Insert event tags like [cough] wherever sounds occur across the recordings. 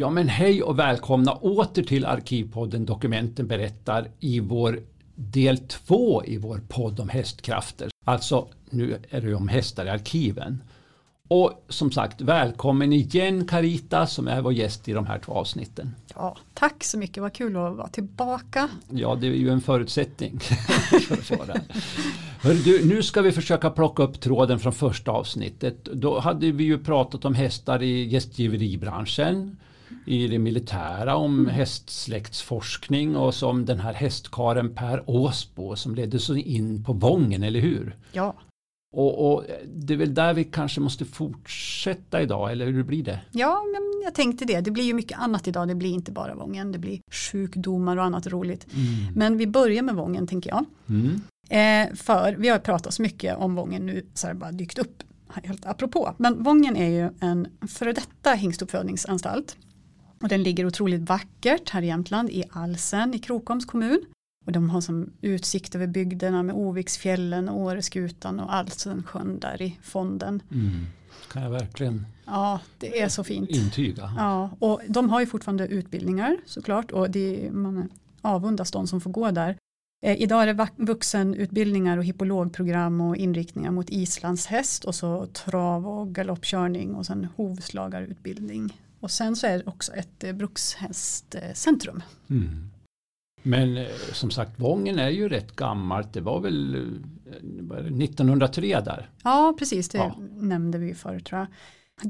Ja men hej och välkomna åter till Arkivpodden Dokumenten berättar i vår del två i vår podd om hästkrafter. Alltså nu är det om hästar i arkiven. Och som sagt, välkommen igen Carita som är vår gäst i de här två avsnitten. Ja, tack så mycket, vad kul att vara tillbaka. Ja, det är ju en förutsättning. [laughs] Hör du, nu ska vi försöka plocka upp tråden från första avsnittet. Då hade vi ju pratat om hästar i gästgiveribranschen i det militära om mm. hästsläktsforskning och som den här hästkaren Per Åsbo som ledde så in på Vången, eller hur? Ja. Och, och, det är väl där vi kanske måste fortsätta idag, eller hur blir det? Ja, men jag tänkte det. Det blir ju mycket annat idag. Det blir inte bara Vången. Det blir sjukdomar och annat roligt. Mm. Men vi börjar med Vången, tänker jag. Mm. Eh, för vi har pratat så mycket om Vången nu, så har det bara dykt upp helt apropå. Men Vången är ju en före detta hingstuppfödningsanstalt. Och den ligger otroligt vackert här i Jämtland i Alsen i Krokoms kommun. Och de har som utsikt över bygderna med Oviksfjällen, Åreskutan och Alsen sjön där i fonden. Mm. Kan jag verkligen Ja, det är så fint. Intyga. Ja, och de har ju fortfarande utbildningar såklart och det, man avundas de som får gå där. Eh, idag är det vuxenutbildningar och hippologprogram och inriktningar mot islandshäst och så trav och galoppkörning och sen hovslagarutbildning. Och sen så är det också ett eh, brukshästcentrum. Mm. Men eh, som sagt Vången är ju rätt gammalt. Det var väl 1903 eh, där? Ja precis, det ja. nämnde vi förut tror jag.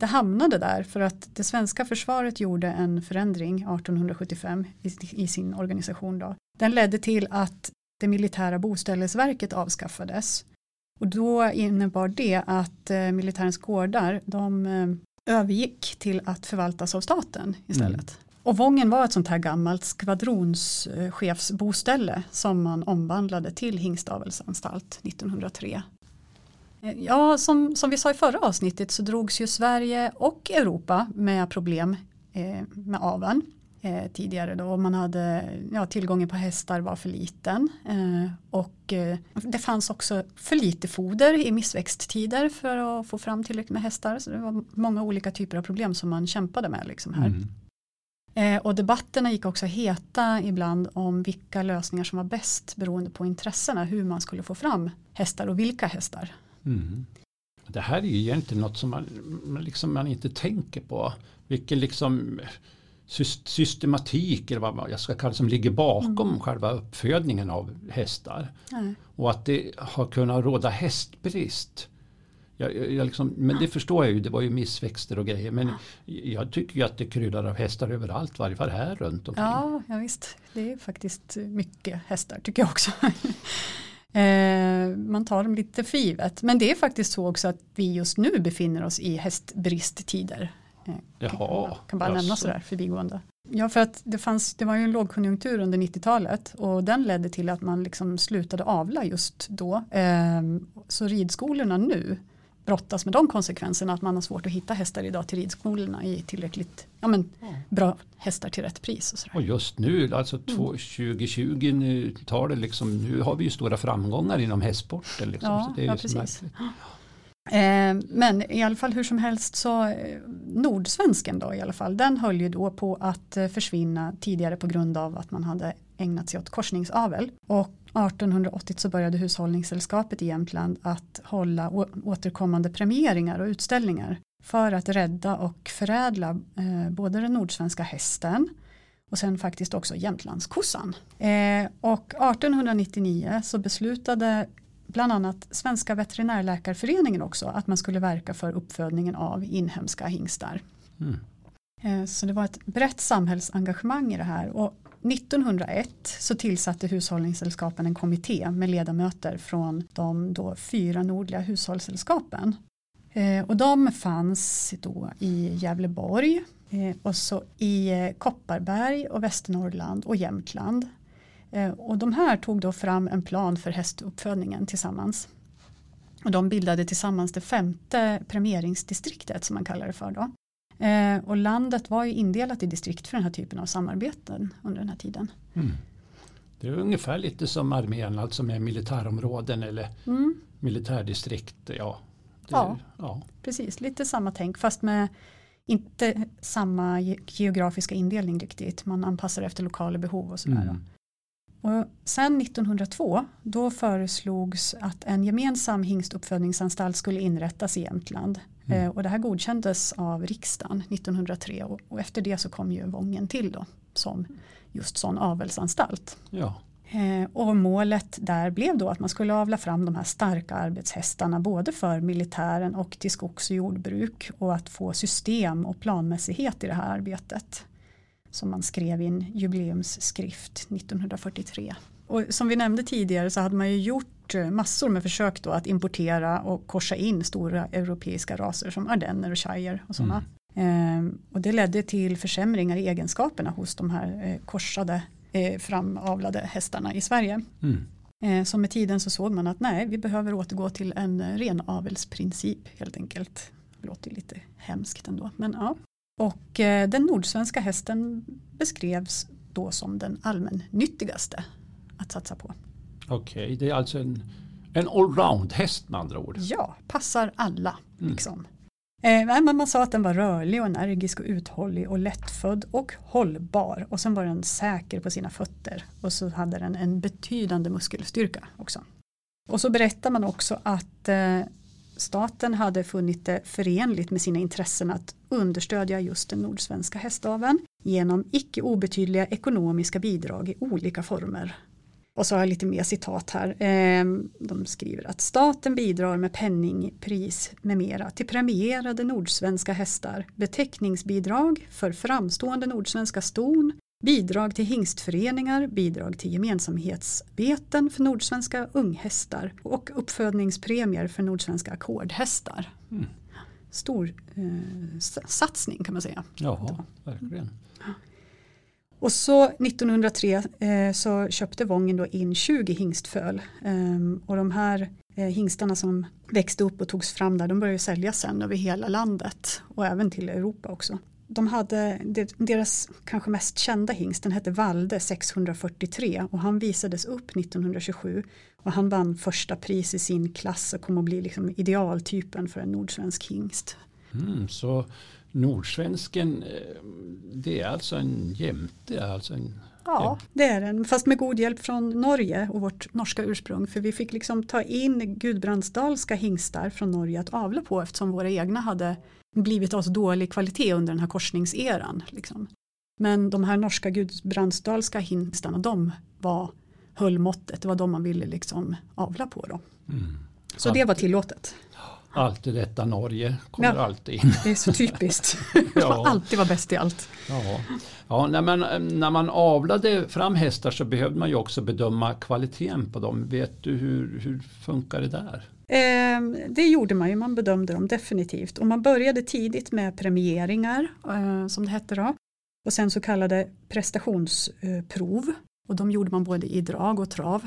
Det hamnade där för att det svenska försvaret gjorde en förändring 1875 i, i sin organisation. Då. Den ledde till att det militära boställesverket avskaffades. Och då innebar det att militärens gårdar de övergick till att förvaltas av staten istället. Mm. Och Vången var ett sånt här gammalt skvadronschefsboställe som man omvandlade till Hingstavelsanstalt 1903. Eh, ja, som, som vi sa i förra avsnittet så drogs ju Sverige och Europa med problem eh, med aveln eh, tidigare då. Man hade, ja, tillgången på hästar var för liten eh, och eh, det fanns också för lite foder i missväxttider för att få fram tillräckligt med hästar. Så det var många olika typer av problem som man kämpade med liksom här. Mm. Eh, och debatterna gick också heta ibland om vilka lösningar som var bäst beroende på intressena, hur man skulle få fram hästar och vilka hästar. Mm. Det här är ju egentligen något som man, liksom man inte tänker på. Vilken liksom systematik eller vad jag ska kalla det som ligger bakom mm. själva uppfödningen av hästar. Mm. Och att det har kunnat råda hästbrist. Jag, jag liksom, men det förstår jag ju, det var ju missväxter och grejer. Men jag tycker ju att det kryddar av hästar överallt, varje fall här runt omkring. Ja, ja visst, det är faktiskt mycket hästar tycker jag också. [laughs] eh, man tar dem lite för givet. Men det är faktiskt så också att vi just nu befinner oss i hästbristtider. Eh, Jaha, kan bara nämna sådär förbigående. Ja, för att det, fanns, det var ju en lågkonjunktur under 90-talet och den ledde till att man liksom slutade avla just då. Eh, så ridskolorna nu brottas med de konsekvenserna att man har svårt att hitta hästar idag till ridskolorna i tillräckligt ja, men, bra hästar till rätt pris. Och, och just nu, alltså 2020, nu tar det liksom, nu har vi ju stora framgångar inom hästsporten. Liksom, ja, ja precis. Eh, Eh, men i alla fall hur som helst så eh, Nordsvensken då i alla fall den höll ju då på att eh, försvinna tidigare på grund av att man hade ägnat sig åt korsningsavel. Och 1880 så började Hushållningssällskapet i Jämtland att hålla återkommande premieringar och utställningar för att rädda och förädla både den nordsvenska hästen och sen faktiskt också Jämtlandskossan. Eh, och 1899 så beslutade bland annat Svenska veterinärläkarföreningen också att man skulle verka för uppfödningen av inhemska hingstar. Mm. Eh, så det var ett brett samhällsengagemang i det här och 1901 så tillsatte Hushållningssällskapen en kommitté med ledamöter från de då fyra nordliga hushållssällskapen. Eh, och de fanns då i Gävleborg eh, och så i Kopparberg och Västernorrland och Jämtland. Eh, och de här tog då fram en plan för hästuppfödningen tillsammans. Och de bildade tillsammans det femte premieringsdistriktet som man kallar det för då. Eh, och landet var ju indelat i distrikt för den här typen av samarbeten under den här tiden. Mm. Det är ungefär lite som armén, alltså med militärområden eller mm. militärdistrikt. Ja, det, ja, ja, precis. Lite samma tänk fast med inte samma geografiska indelning riktigt. Man anpassar efter lokala behov och sådär. Mm. Och sen 1902 då föreslogs att en gemensam hingstuppfödningsanstalt skulle inrättas i Jämtland. Mm. Eh, och det här godkändes av riksdagen 1903 och, och, efter det så kom ju Vången till då som just sån avelsanstalt. Ja. Eh, och målet där blev då att man skulle avla fram de här starka arbetshästarna både för militären och till skogs och jordbruk och att få system och planmässighet i det här arbetet som man skrev i en jubileumsskrift 1943. Och som vi nämnde tidigare så hade man ju gjort eh, massor med försök då att importera och korsa in stora europeiska raser som ardenner och shire och sådana. Mm. Ehm, och det ledde till försämringar i egenskaperna hos de här eh, korsade eh, framavlade hästarna i Sverige. Mm. Eh, så med tiden så såg man att nej, vi behöver återgå till en ren avelsprincip helt enkelt. Det låter lite hemskt ändå, men ja. Och eh, den nordsvenska hästen beskrevs då som den allmännyttigaste att satsa på. Okej, okay, det är alltså en, en allround-häst med andra ord? Ja, passar alla. Mm. Liksom. Eh, men man sa att den var rörlig och energisk och uthållig och lättfödd och hållbar. Och sen var den säker på sina fötter. Och så hade den en betydande muskelstyrka också. Och så berättar man också att eh, staten hade funnit det förenligt med sina intressen att understödja just den nordsvenska hästaveln genom icke obetydliga ekonomiska bidrag i olika former. Och så har jag lite mer citat här. Ehm, de skriver att staten bidrar med penningpris med mera till premierade nordsvenska hästar, beteckningsbidrag för framstående nordsvenska ston, bidrag till hingstföreningar, bidrag till gemensamhetsbeten för nordsvenska unghästar och uppfödningspremier för nordsvenska ackordhästar. Mm. Stor eh, satsning kan man säga. Ja, verkligen. Och så 1903 eh, så köpte Vången då in 20 hingstföl eh, och de här eh, hingstarna som växte upp och togs fram där de började säljas sen över hela landet och även till Europa också. De hade, deras kanske mest kända hingst, den hette Valde 643 och han visades upp 1927 och han vann första pris i sin klass och kom att bli liksom idealtypen för en nordsvensk hingst. Mm, så Nordsvensken, eh, det är alltså en jämte? Alltså en, ja, det är den. Fast med god hjälp från Norge och vårt norska ursprung. För vi fick liksom ta in Gudbrandsdalska hingstar från Norge att avla på eftersom våra egna hade blivit av så dålig kvalitet under den här korsningseran. Liksom. Men de här norska Gudbrandsdalska hingstarna, de var höll måttet. Det var de man ville liksom avla på. Då. Mm. Så det var tillåtet. Alltid detta Norge kommer ja, alltid in. Det är så typiskt. [laughs] ja. alltid vara bäst i allt. Ja, ja när, man, när man avlade fram hästar så behövde man ju också bedöma kvaliteten på dem. Vet du hur, hur funkar det där? Eh, det gjorde man ju, man bedömde dem definitivt. Och man började tidigt med premieringar, eh, som det hette då. Och sen så kallade prestationsprov. och de gjorde man både i drag och trav.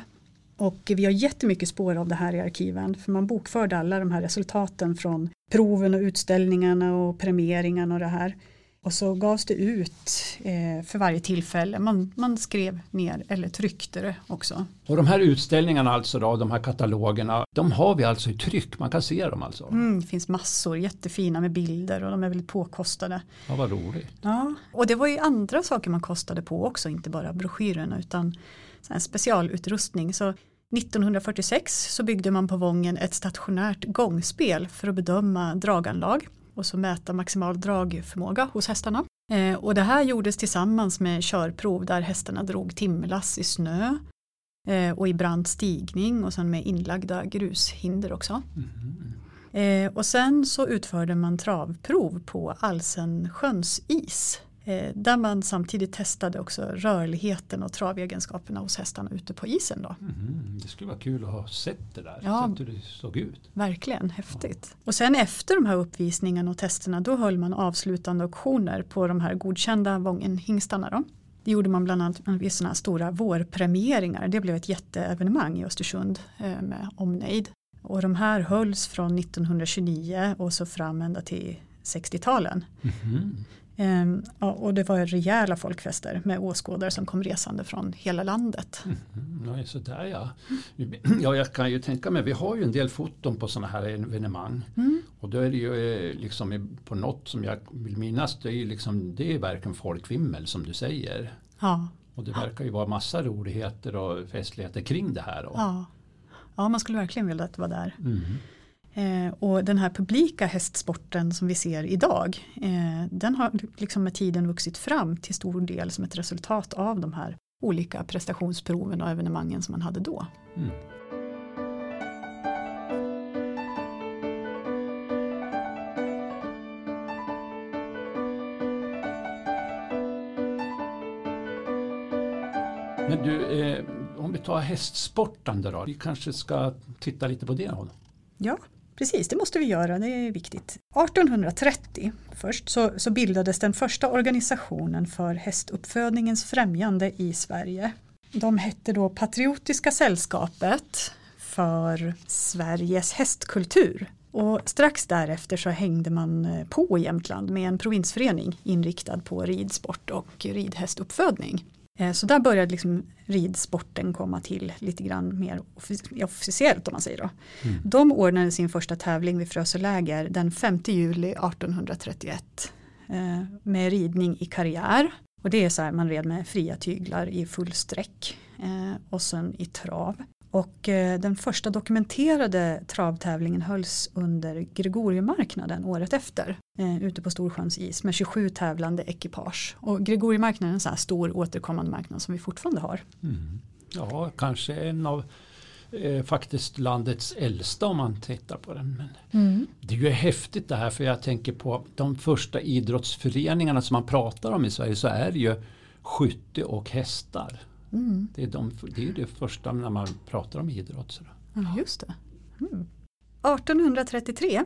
Och vi har jättemycket spår av det här i arkiven för man bokförde alla de här resultaten från proven och utställningarna och premieringarna och det här. Och så gavs det ut eh, för varje tillfälle. Man, man skrev ner eller tryckte det också. Och de här utställningarna alltså då, de här katalogerna, de har vi alltså i tryck, man kan se dem alltså? Mm, det finns massor, jättefina med bilder och de är väldigt påkostade. Ja, vad roligt. Ja, och det var ju andra saker man kostade på också, inte bara broschyrerna utan specialutrustning. Så 1946 så byggde man på Vången ett stationärt gångspel för att bedöma draganlag och så mäta maximal dragförmåga hos hästarna. Eh, och det här gjordes tillsammans med körprov där hästarna drog timmerlass i snö eh, och i brant stigning och sen med inlagda grushinder också. Mm. Eh, och sen så utförde man travprov på Alsensjöns is där man samtidigt testade också rörligheten och travegenskaperna hos hästarna ute på isen. Då. Mm, det skulle vara kul att ha sett det där, ja, sett hur det såg ut. Verkligen, häftigt. Ja. Och sen efter de här uppvisningarna och testerna då höll man avslutande auktioner på de här godkända Vångenhingstarna. Då. Det gjorde man bland annat vid sådana här stora vårpremieringar. Det blev ett jätteevenemang i Östersund eh, med omnejd. Och de här hölls från 1929 och så fram ända till 60-talen. Mhm. Ehm, ja, och det var rejäla folkfester med åskådare som kom resande från hela landet. Mm, ja, så där ja. ja. Jag kan ju tänka mig, vi har ju en del foton på sådana här evenemang. Mm. Och då är det ju eh, liksom på något som jag vill minnas, det är ju liksom, det är verkligen folkvimmel som du säger. Ja, Och det verkar ju vara massa roligheter och festligheter kring det här. Då. ja. ja, man skulle verkligen vilja att det var där. Mm. Eh, och den här publika hästsporten som vi ser idag, eh, den har liksom med tiden vuxit fram till stor del som ett resultat av de här olika prestationsproven och evenemangen som man hade då. Mm. Men du, eh, om vi tar hästsportande då, vi kanske ska titta lite på det då? Ja, precis, det måste vi göra, det är viktigt. 1830 först så, så bildades den första organisationen för hästuppfödningens främjande i Sverige. De hette då Patriotiska sällskapet för Sveriges hästkultur. Och strax därefter så hängde man eh, på i Jämtland med en provinsförening inriktad på ridsport och ridhästuppfödning. Eh, Så där började liksom ridsporten komma till lite grann mer offic- officiellt om man säger då. Mm. De ordnade sin första tävling vid Frösöläger den 5 juli 1831 eh, med ridning i karriär. Och det är så här man red med fria tyglar i full sträck eh, och sen i trav. Och eh, den första dokumenterade travtävlingen hölls under Gregoriemarknaden året efter eh, ute på Storsjöns is med 27 tävlande ekipage. Och Gregoriemarknaden är en så här stor återkommande marknad som vi fortfarande har. Mm. Ja, kanske en av eh, faktiskt landets äldsta om man tittar på den. Men det är ju häftigt det här för jag tänker på de första idrottsföreningarna som man pratar om i Sverige så är det ju skytte och hästar. Mm. Det är, de, det är det första när man pratar om idrott. Så. Ja, just det. Mm. 1833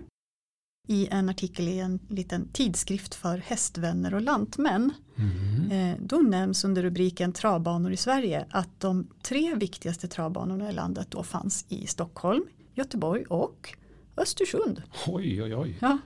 i en artikel i en liten tidskrift för hästvänner och lantmän. Mm. Eh, då nämns under rubriken travbanor i Sverige att de tre viktigaste travbanorna i landet då fanns i Stockholm, Göteborg och Östersund. Oj, oj, oj. Ja.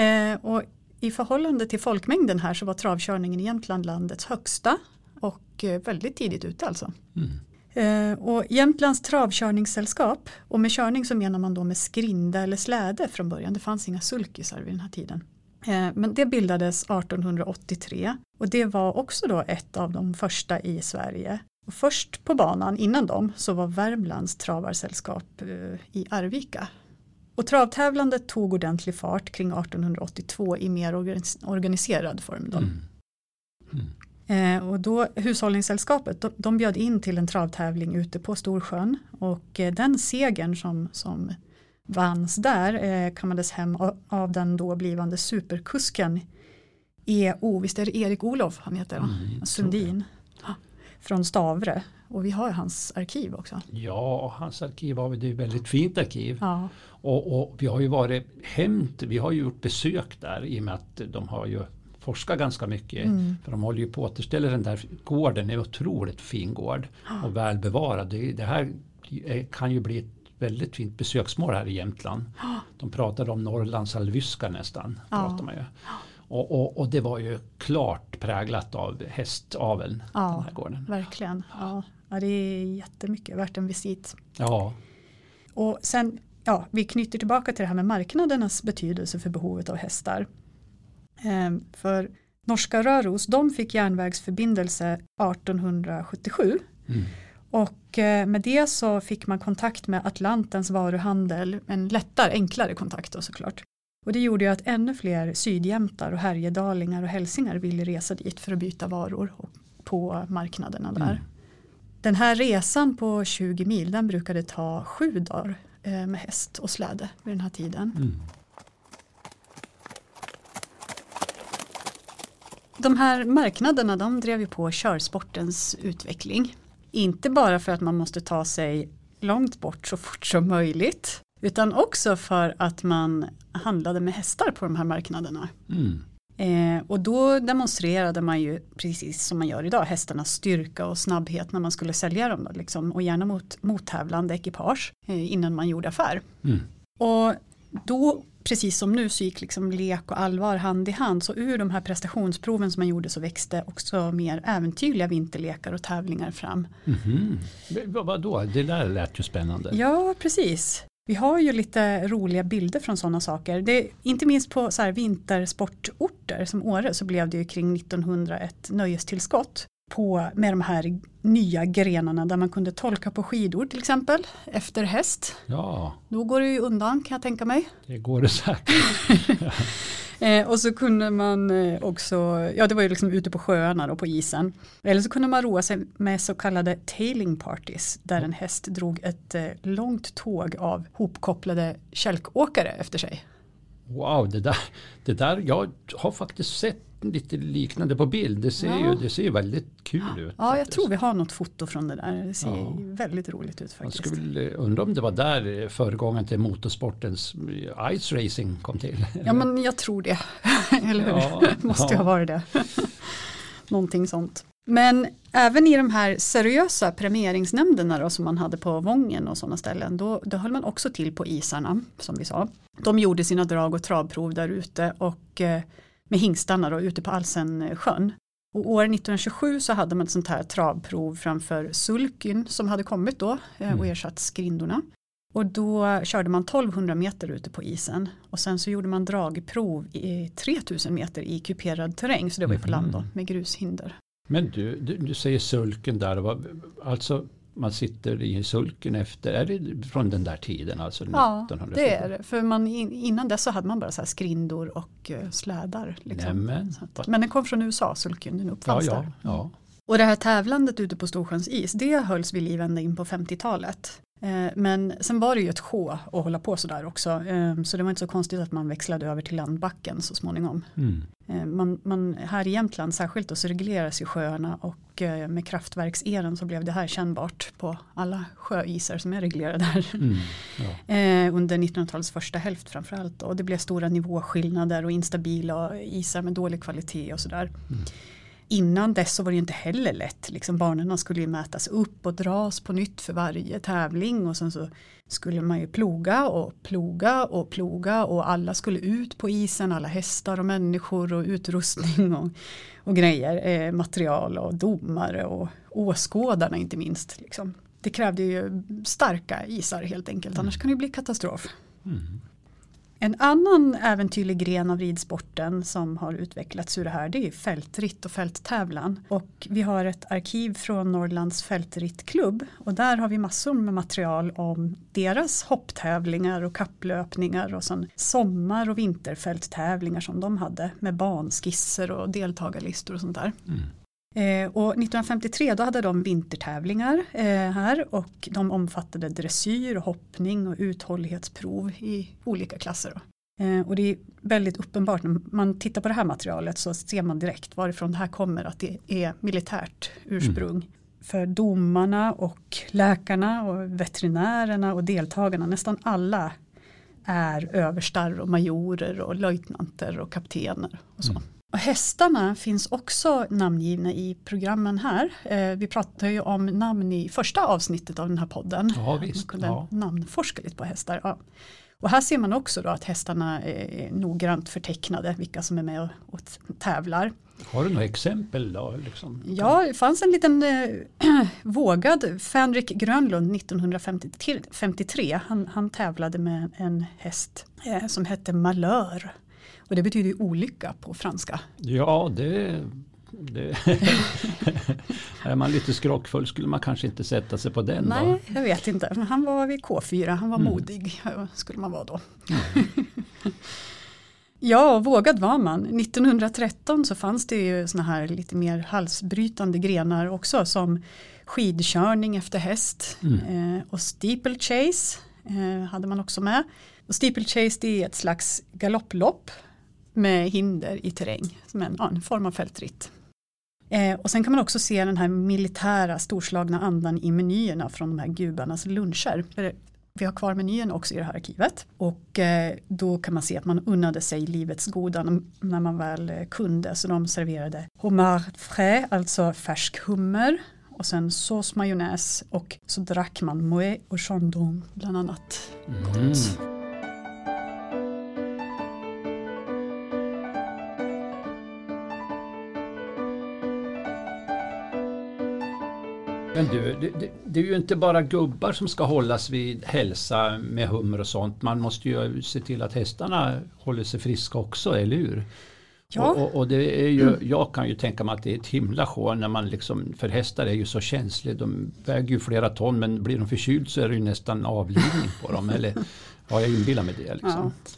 Eh, och I förhållande till folkmängden här så var travkörningen i Jämtland landets högsta och eh, väldigt tidigt ute alltså. Mm. Eh, och Jämtlands travkörningssällskap och med körning så menar man då med skrinda eller släde från början. Det fanns inga sulkisar vid den här tiden. Eh, men det bildades 1883 och det var också då ett av de första i Sverige. Och först på banan innan dem så var Värmlands travarsällskap i Arvika. Och travtävlandet tog ordentlig fart kring 1882 i mer organis- organiserad form. Då. Mm. Mm. Eh, och då Hushållningssällskapet de, de bjöd in till en travtävling ute på Storsjön. Och eh, den segern som, som vanns där eh, kammades hem av, av den då blivande superkusken EO, visst är det Erik Olof han heter? Mm, Sundin. Ja, från Stavre. Och vi har hans arkiv också. Ja, hans arkiv har vi, det är ett väldigt fint arkiv. Ja, Och, och vi har ju varit hämt, vi har ju gjort besök där i och med att de har ju forskat ganska mycket. Mm. För de håller ju på att återställa den där gården, är en otroligt fin gård och väl bevarad. Det, det här är- kan ju bli ett väldigt fint besöksmål här i Jämtland. De pratade om Norrlands alvyska nästan. Pratar man ju. Och, och, och det var ju klart präglat av hästaveln, Ja. den här gården. verkligen. Ja. Ja, det är jättemycket värt en visit. Ja, Och sen, ja, vi knyter tillbaka till det här med marknadernas betydelse för behovet av hästar. Ehm, för norska Röros, de fick järnvägsförbindelse 1877 mm. och eh, med det så fick man kontakt med Atlantens varuhandel, en lättare, enklare kontakt då såklart. Och det gjorde ju att ännu fler sydjämtar och härjedalingar och hälsingar ville resa dit för att byta varor på marknaderna där. Mm. Den här resan på 20 mil den brukade ta sju dagar eh, med häst och släde vid den här tiden. Mm. De här marknaderna de drev ju på körsportens utveckling. Inte bara för att man måste ta sig långt bort så fort som möjligt utan också för att man handlade med hästar på de här marknaderna. Mm. Eh, och då demonstrerade man ju precis som man gör idag hästarnas styrka och snabbhet när man skulle sälja dem då, liksom, och gärna mot mottävlande ekipage eh, innan man gjorde affär. Mm. Och då precis som nu så gick liksom lek och allvar hand i hand. Så ur de här prestationsproven som man gjorde så växte också mer äventyrliga vinterlekar och tävlingar fram. Mm -hmm. Vadå, det där lät ju spännande. Ja, precis. Vi har ju lite roliga bilder från sådana saker. Det, inte minst på så vintersportorter som Åre så blev det ju kring 1900 ett nöjestillskott på, med de här nya grenarna där man kunde tolka på skidor till exempel efter häst. Ja. Då går det ju undan kan jag tänka mig. Det går det säkert. [laughs] eh, och så kunde man eh, också, ja det var ju liksom ute på sjöarna och på isen. Eller så kunde man roa sig med så kallade tailing parties där en häst drog ett eh, långt tåg av hopkopplade kälkåkare efter sig. Wow, det där, det där, jag har faktiskt sett lite liknande på bild. Det ser, ja. ju, det ser väldigt kul ut. Ja, jag tror vi har något foto från det där. Det ser ja. väldigt roligt ut faktiskt. Man skulle undra om det var där föregången till motorsportens ice racing kom till. Ja, men jag tror det. [laughs] Eller hur? Ja, [laughs] måste ja. ha varit det. [laughs] Någonting sånt. Men även i de här seriösa premieringsnämnderna då, som man hade på Vången och sådana ställen, då, då höll man också till på isarna, som vi sa. De gjorde sina drag och travprov där ute och eh, med hingstarna då, ute på Alsensjön. Och år 1927 så hade man ett sånt här travprov framför Sulkyn som hade kommit då eh, och mm. ersatt skrindorna. Och då körde man 1200 meter ute på isen och sen så gjorde man dragprov i 3000 meter i kuperad terräng så det var ju på land då mm. med grushinder. Men du, du, du säger sulken där, alltså man sitter i sulken efter, är det från den där tiden? Alltså ja, det är det. För man, innan dess så hade man bara så skrindor och uh, slädar. Liksom. Att, men den kom från USA, sulken, den uppfanns ja, ja, där. Ja. Och det här tävlandet ute på Storsjöns is, det hölls vid liv ända in på 50-talet. Eh, men sen var det ju ett sjå att hålla på sådär också. Eh, så det var inte så konstigt att man växlade över till landbacken så småningom. Mm. Eh, man, man, här i Jämtland särskilt då, så regleras ju sjöarna och med kraftverkselen så blev det här kännbart på alla sjöisar som är reglerade här. Mm. Ja. Under 1900-talets första hälft framförallt. Och det blev stora nivåskillnader och instabila isar med dålig kvalitet och sådär. Mm innan dess så var det inte heller lätt. Liksom banorna skulle ju mätas upp och dras på nytt för varje tävling och sen så skulle man ju ploga och ploga och ploga och alla skulle ut på isen, alla hästar och människor och utrustning och, och grejer, eh, material och domare och åskådarna inte minst. Liksom. Det krävde ju starka isar helt enkelt, annars kan det bli katastrof. Mm. En annan äventyrlig gren av ridsporten som har utvecklats ur det här det är fältritt och fälttävlan. Och vi har ett arkiv från Norrlands fältrittklubb och där har vi massor med material om deras hopptävlingar och kapplöpningar och sån sommar och vinterfälttävlingar som de hade med banskisser och deltagarlistor och sånt där. Mm. Eh, och 1953 då hade de vintertävlingar eh, här och de omfattade dressyr, hoppning och uthållighetsprov i olika klasser. Eh, och det är väldigt uppenbart när man tittar på det här materialet så ser man direkt varifrån det här kommer att det är militärt ursprung. Mm. För domarna och läkarna och veterinärerna och deltagarna, nästan alla är överstar och majorer och löjtnanter och kaptener och så. Mm. Och hästarna finns också namngivna i programmen här. Eh, vi pratade ju om namn i första avsnittet av den här podden. Ja, visst. Man kunde ja. namnforska lite på hästar. Ja. Och här ser man också då att hästarna är noggrant förtecknade, vilka som är med och, och tävlar. Har du några exempel då? Liksom? Ja, det fanns en liten äh, [clears throat] vågad Fänrik Grönlund 1953. Han, han tävlade med en häst äh, som hette Malheur. Och det betyder olycka på franska. Ja, det, det [laughs] är man lite skrockfull skulle man kanske inte sätta sig på den. Nej, då. jag vet inte. Men han var vid K4, han var mm. modig skulle man vara då. Mm. [laughs] ja, vågad var man. 1913 så fanns det ju såna här lite mer halsbrytande grenar också som skidkörning efter häst mm. eh, och steeplechase eh, hade man också med. Och steeplechase det är ett slags galopplopp med hinder i terräng som en, ja, en form av fältritt. Eh, och sen kan man också se den här militära storslagna andan i menyerna från de här gubarnas luncher. Vi har kvar menyerna också i det här arkivet och eh, då kan man se att man unnade sig livets goda när man väl eh, kunde. Så de serverade homard frais, alltså färsk hummer och sen sås majonnäs och så drack man moët och chandon bland annat. Mm. Men du, det, det, det, är ju inte bara gubbar som ska hållas vid hälsa med hummer och sånt. Man måste ju se till att hästarna håller sig friska också, eller hur? Ja. Och, och, och, det är ju, jag kan ju tänka mig att det är ett himla sjå när man liksom, för hästar är ju så känsliga, de väger ju flera ton men blir de förkyld så är det ju nästan avlivning på dem. Eller ja, jag inbillar mig det. Liksom. Ja.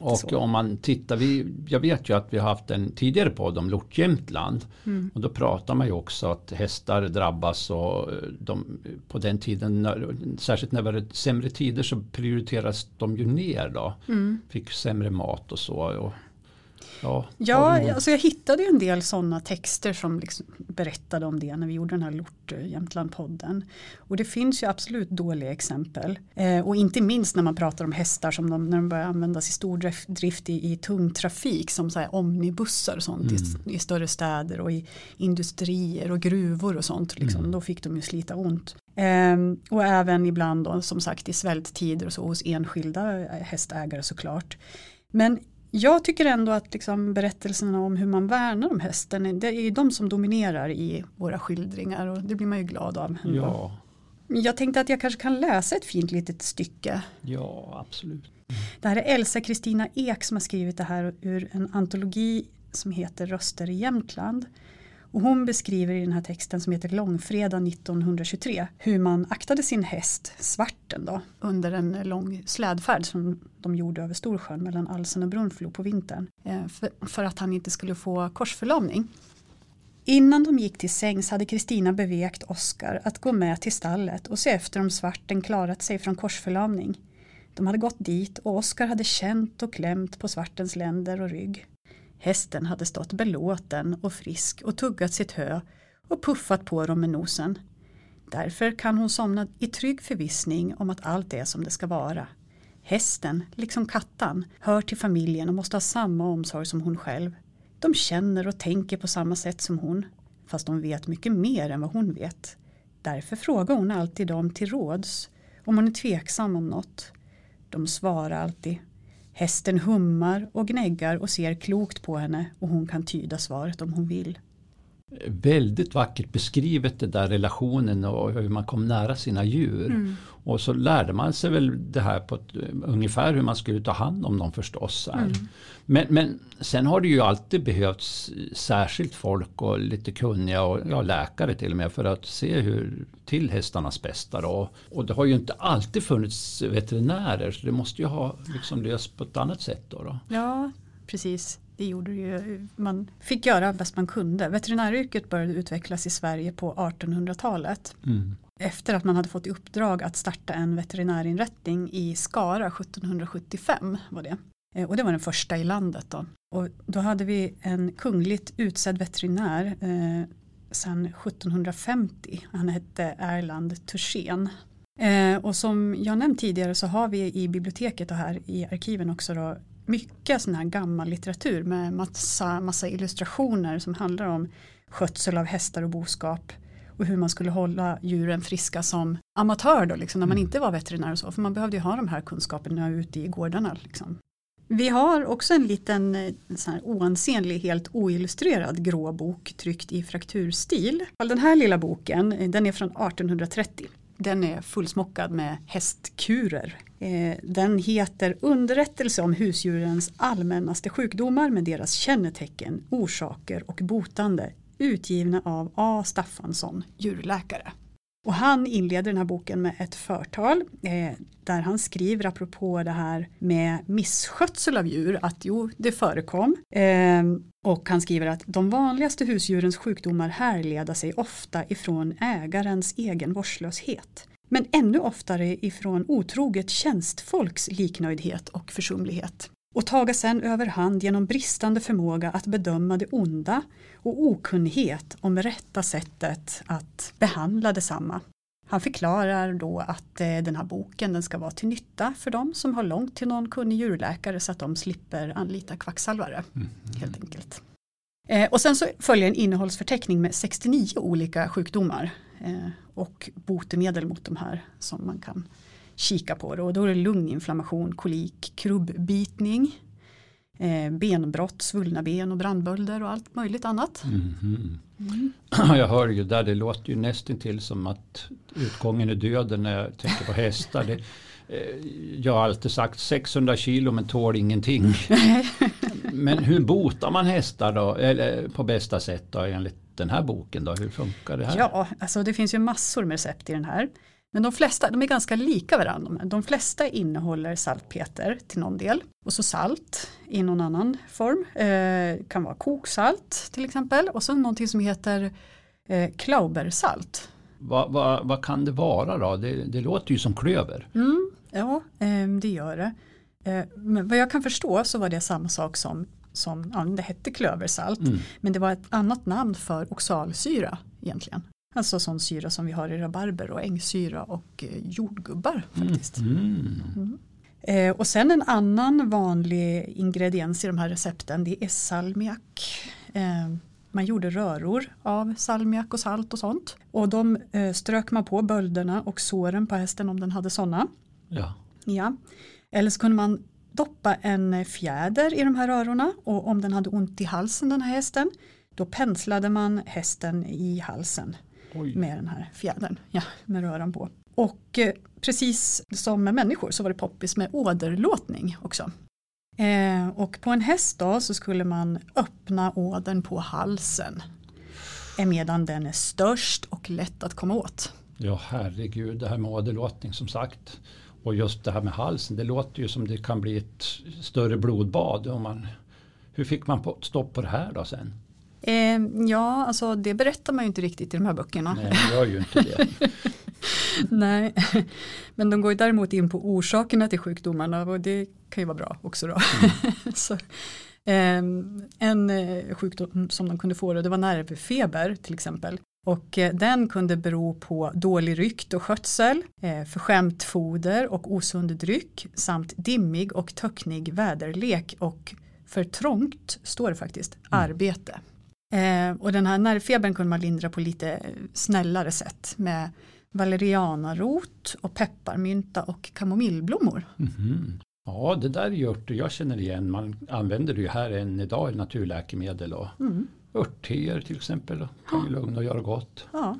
Och så. om man tittar, vi, jag vet ju att vi har haft en tidigare podd om Lort Jämtland. Mm. Och då pratar man ju också att hästar drabbas och de, på den tiden, när, särskilt när det var sämre tider så prioriteras de ju ner då. Mm. Fick sämre mat och så. Och Ja, ja alltså jag hittade en del sådana texter som liksom berättade om det när vi gjorde den här Lort eh, Jämtland-podden. Och det finns ju absolut dåliga exempel. Eh, och inte minst när man pratar om hästar som de, när de börjar användas i stordrift i, i tung trafik som så här omnibussar och sånt mm. i, i, större städer och i industrier och gruvor och sånt. Liksom. Mm. Då fick de ju slita ont. Eh, och även ibland då, som sagt i svälttider och så hos enskilda eh, hästägare såklart. Men jag tycker ändå att liksom berättelserna om hur man värnar om hästen, det är de som dominerar i våra skildringar och det blir man ju glad av. Ja. Jag tänkte att jag kanske kan läsa ett fint litet stycke. Ja, absolut. Det här är Elsa Kristina Ek som har skrivit det här ur en antologi som heter Röster i Jämtland. Och hon beskriver i den här texten som heter Långfredag 1923 hur man aktade sin häst, Svarten, då, under en lång slädfärd som de gjorde över Storsjön mellan Alsen och Brunflo på vintern. Eh, för, för att han inte skulle få korsförlamning. Innan de gick till sängs hade Kristina bevekt Oskar att gå med till stallet och se efter om svarten klarat sig från korsförlamning. De hade gått dit och Oskar hade känt och klämt på svartens länder och rygg. Hästen hade stått belåten och frisk och tuggat sitt hö och puffat på dem med nosen. Därför kan hon somna i trygg förvissning om att allt är som det ska vara. Hästen, liksom kattan, hör till familjen och måste ha samma omsorg som hon själv. De känner och tänker på samma sätt som hon, fast de vet mycket mer än vad hon vet. Därför frågar hon alltid dem till råds om hon är tveksam om något. De svarar alltid Hästen hummar och gnäggar och ser klokt på henne och hon kan tyda svaret om hon vill. Väldigt vackert beskrivet den där relationen och hur man kom nära sina djur. Mm. Och så lärde man sig väl det här på ett, ungefär hur man skulle ta hand om dem förstås. Mm. Men, men sen har det ju alltid behövts särskilt folk och lite kunniga och ja, läkare till och med för att se hur till hästarnas bästa. Då. Och det har ju inte alltid funnits veterinärer så det måste ju ha liksom lösts på ett annat sätt. Då, då. Ja, precis. Det gjorde ju, man fick göra bäst man kunde. Veterinäryrket började utvecklas i Sverige på 1800-talet. Mm efter att man hade fått i uppdrag att starta en veterinärinrättning i Skara 1775 var det. Eh, och det var den första i landet då. Och då hade vi en kungligt utsedd veterinär eh, sedan 1750. Han hette Erland Tursén. Eh, och som jag nämnt tidigare så har vi i biblioteket och här i arkiven också då mycket sån här gammal litteratur med massa, massa illustrationer som handlar om skötsel av hästar och boskap och hur man skulle hålla djuren friska som amatör då, liksom, när man mm. inte var veterinär och så. För man behövde ju ha de här kunskaperna ute i gårdarna. Liksom. Vi har också en liten eh, så här, oansenlig, helt oillustrerad grå bok tryckt i frakturstil. Den här lilla boken eh, den är från 1830. Den är fullsmockad med hästkurer. Eh, den heter Underrättelse om husdjurens allmännaste sjukdomar med deras kännetecken, orsaker och botande utgivna av A. Staffansson, djurläkare. Och han inleder den här boken med ett förtal eh, där han skriver apropå det här med misskötsel av djur att jo, det förekom. Eh, och han skriver att de vanligaste husdjurens sjukdomar härleder sig ofta ifrån ägarens egen vårdslöshet. Men ännu oftare ifrån otroget tjänstfolks liknöjdhet och försumlighet och taga sen överhand genom bristande förmåga att bedöma det onda och okunnighet om rätta sättet att behandla detsamma. Han förklarar då att eh, den här boken den ska vara till nytta för dem som har långt till någon kunnig djurläkare så att de slipper anlita kvacksalvare. Mm. Helt enkelt. Eh, och sen så följer en innehållsförteckning med 69 olika sjukdomar eh, och botemedel mot de här som man kan kika på det och då är det lunginflammation, kolik, krubbbitning, eh, benbrott, svullna ben och brandbölder och allt möjligt annat. Mhm. [clears throat] Jag hör ju där, det låter ju nästintill som att utgången är döden när jag tänker på hästar. Det, eh, jag har alltid sagt 600 kilo men tål ingenting. Men hur botar man hästar då, eller på bästa sätt då enligt den här boken då? Hur funkar det här? Ja, alltså det finns ju massor med recept i den här. Men de flesta, de är ganska lika varandra. De flesta innehåller saltpeter till någon del. Och så salt i någon annan form. Eh, kan vara koksalt till exempel. Och så någonting som heter eh, klaubersalt. Vad, vad, vad kan det vara då? Det, det låter ju som klöver. Mm, ja, eh, det gör det. Eh, men vad jag kan förstå så var det samma sak som, som ja, det hette klöversalt. Mm. Men det var ett annat namn för oxalsyra egentligen. Alltså sån syra som vi har i rabarber och ängsyra och eh, jordgubbar faktiskt. Mm. Eh, och sen en annan vanlig ingrediens i de här recepten det är salmiak. Eh, man gjorde röror av salmiak och salt och sånt. Och de eh, strök man på bölderna och såren på hästen om den hade sådana. Ja. Ja. Eller så kunde man doppa en fjäder i de här rörorna och om den hade ont i halsen den här hästen då penslade man hästen i halsen Oj. med den här fjädern, ja, med röran på. Och eh, precis som med människor så var det poppis med åderlåtning också. Eh, och på en häst då så skulle man öppna ådern på halsen medan den är störst och lätt att komma åt. Ja herregud, det här med åderlåtning som sagt. Och just det här med halsen, det låter ju som det kan bli ett större blodbad. Om man, hur fick man på, stopp på det här då sen? Eh, ja, alltså det berättar man ju inte riktigt i de här böckerna. Nej, man gör ju inte det. [laughs] Nej, men de går ju däremot in på orsakerna till sjukdomarna och det kan ju vara bra också då. [laughs] Så, ehm, en eh, sjukdom som de kunde få då, det var nervfeber till exempel. Och eh, den kunde bero på dålig rykt och skötsel, eh, förskämt foder och osund dryck samt dimmig och töcknig väderlek och för trångt, står det faktiskt, arbete. Eh, och den här nervfebern kunde man lindra på lite snällare sätt med valerianarot och pepparmynta och kamomillblommor. Mhm. Ja, det där är ju örter jag känner igen. Man använder det ju här än idag i naturläkemedel och Mm. örtteer till exempel. Kan ju lugna och göra gott. Ja.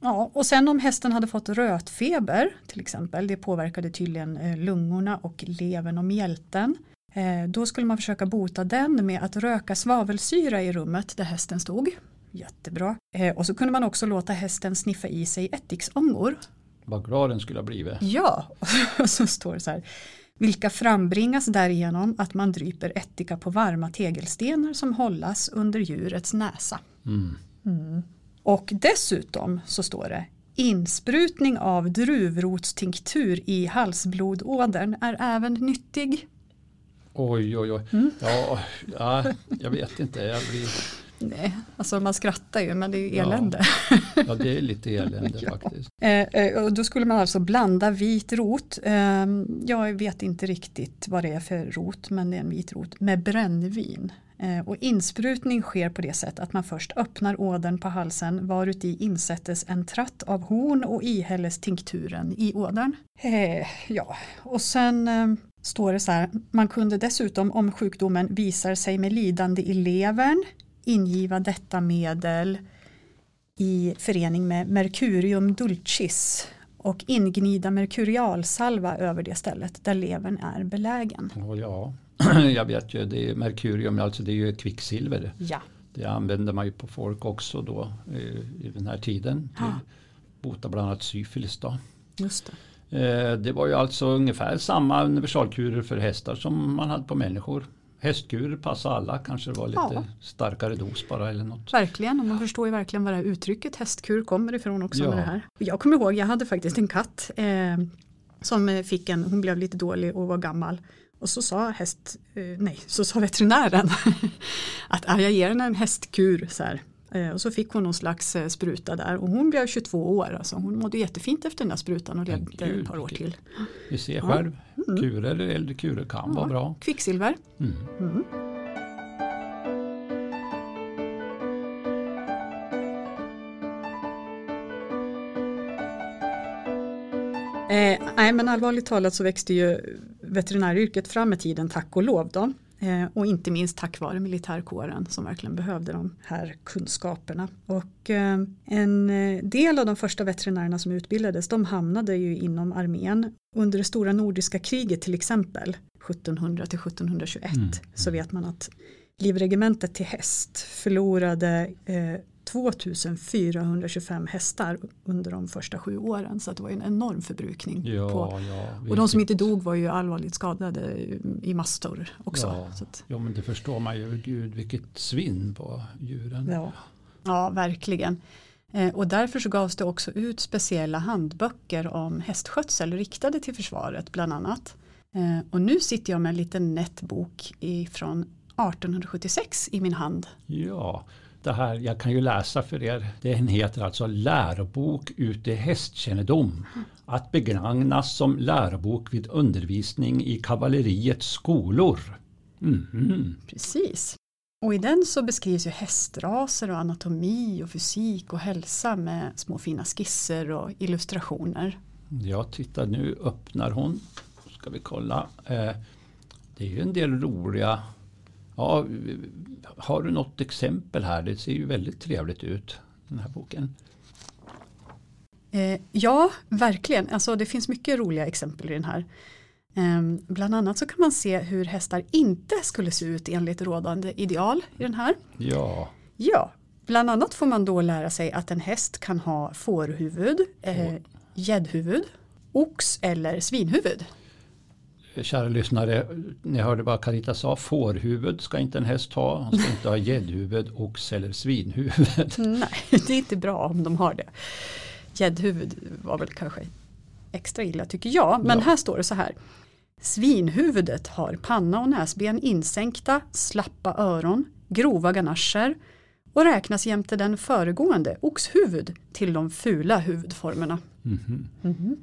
ja, och sen om hästen hade fått rötfeber till exempel, det påverkade tydligen eh, lungorna och levern och mjälten. Eh, då skulle man försöka bota den med att röka svavelsyra i rummet där hästen stod. Jättebra. Eh, och så kunde man också låta hästen sniffa i sig ättiksångor. Vad glad den skulle ha blivit. Ja, [laughs] och så står det så här. Vilka frambringas därigenom att man dryper ättika på varma tegelstenar som hållas under djurets näsa. Mm. Och dessutom så står det insprutning av druvrotstinktur i halsblodådern är även nyttig. Oj, oj, oj. Mm. Ja, ja, jag vet inte. Jag blir, Nej, alltså man skrattar ju men det är ju Ja. elände. ja, det är lite elände [laughs] Ja. faktiskt. Eh, eh, och då skulle man alltså blanda vit rot, eh, jag vet inte riktigt vad det är för rot men det är en vit rot, med brännvin. Eh, och insprutning sker på det sättet att man först öppnar ådern på halsen varuti insättes en tratt av horn och ihälles tinkturen i ådern. Eh, ja, och sen eh, står det så här, man kunde dessutom om sjukdomen visar sig med lidande i levern ingiva detta medel i förening med Mercurium dulcis och ingnida merkurialsalva över det stället där levern är belägen. Ja, [clears throat] jag vet ju, det är merkurium, alltså det är ju kvicksilver. Ja, Det använder man ju på folk också då eh, i den här tiden. Ja. bota bland annat syfilis då. just det. Eh, Det var ju alltså ungefär samma universalkurer för hästar som man hade på människor. Hästkurer passade alla, kanske det var lite Ja. starkare dos bara eller något. Verkligen, och man förstår ju verkligen var det här uttrycket hästkur kommer ifrån också Ja. med det här. Jag kommer ihåg, jag hade faktiskt en katt eh, som fick en, hon blev lite dålig och var gammal. Och så sa häst, eh, nej, så sa veterinären [laughs] att ah, jag ger henne en hästkur så här. Eh, och så fick hon någon slags eh, spruta där och hon blev 22 år. Alltså. Hon mådde jättefint efter den där sprutan och levde ett par år till. Vi ser själv, kurer eller kurer kan vara bra. Kvicksilver. Mm. Mm. Eh, nej men allvarligt talat så växte ju veterinäryrket fram med tiden tack och lov då. Eh, och inte minst tack vare militärkåren som verkligen behövde de här kunskaperna. Och eh, en eh, del av de första veterinärerna som utbildades de hamnade ju inom armén. Under det stora nordiska kriget till exempel 1700 till 1721 mm. så vet man att livregementet till häst förlorade eh, 2425 hästar under de första sju åren. Så det var en enorm förbrukning. Ja, på, ja, och de som inte dog var ju allvarligt skadade i massor också. Ja, att, ja men det förstår man ju. Gud vilket svinn på djuren. Ja, ja verkligen. Eh, och därför så gavs det också ut speciella handböcker om hästskötsel riktade till försvaret bland annat. Eh, och nu sitter jag med en liten nätbok från 1876 i min hand. Ja, det här, jag kan ju läsa för er. Den heter alltså Lärobok ute hästkännedom. Att begagnas som lärobok vid undervisning i kavalleriets skolor. Mm. Precis. Och i den så beskrivs ju hästraser och anatomi och fysik och hälsa med små fina skisser och illustrationer. Ja, titta nu öppnar hon. Ska vi kolla. Eh, det är ju en del roliga Ja, har du något exempel här? Det ser ju väldigt trevligt ut, den här boken. Eh, ja, verkligen. Alltså, det finns mycket roliga exempel i den här. Eh, bland annat så kan man se hur hästar inte skulle se ut enligt rådande ideal i den här. Ja. Ja, bland annat får man då lära sig att en häst kan ha fårhuvud, eh, gäddhuvud, ox eller svinhuvud kära lyssnare, ni hörde vad Carita sa, fårhuvud ska inte en häst ha, han ska inte ha gäddhuvud, ox eller svinhuvud. Nej, det är inte bra om de har det. Gäddhuvud var väl kanske extra illa tycker jag, men ja. här står det så här. Svinhuvudet har panna och näsben insänkta, slappa öron, grova ganascher och räknas jämte den föregående oxhuvud till de fula huvudformerna. Mm -hmm. Mm -hmm.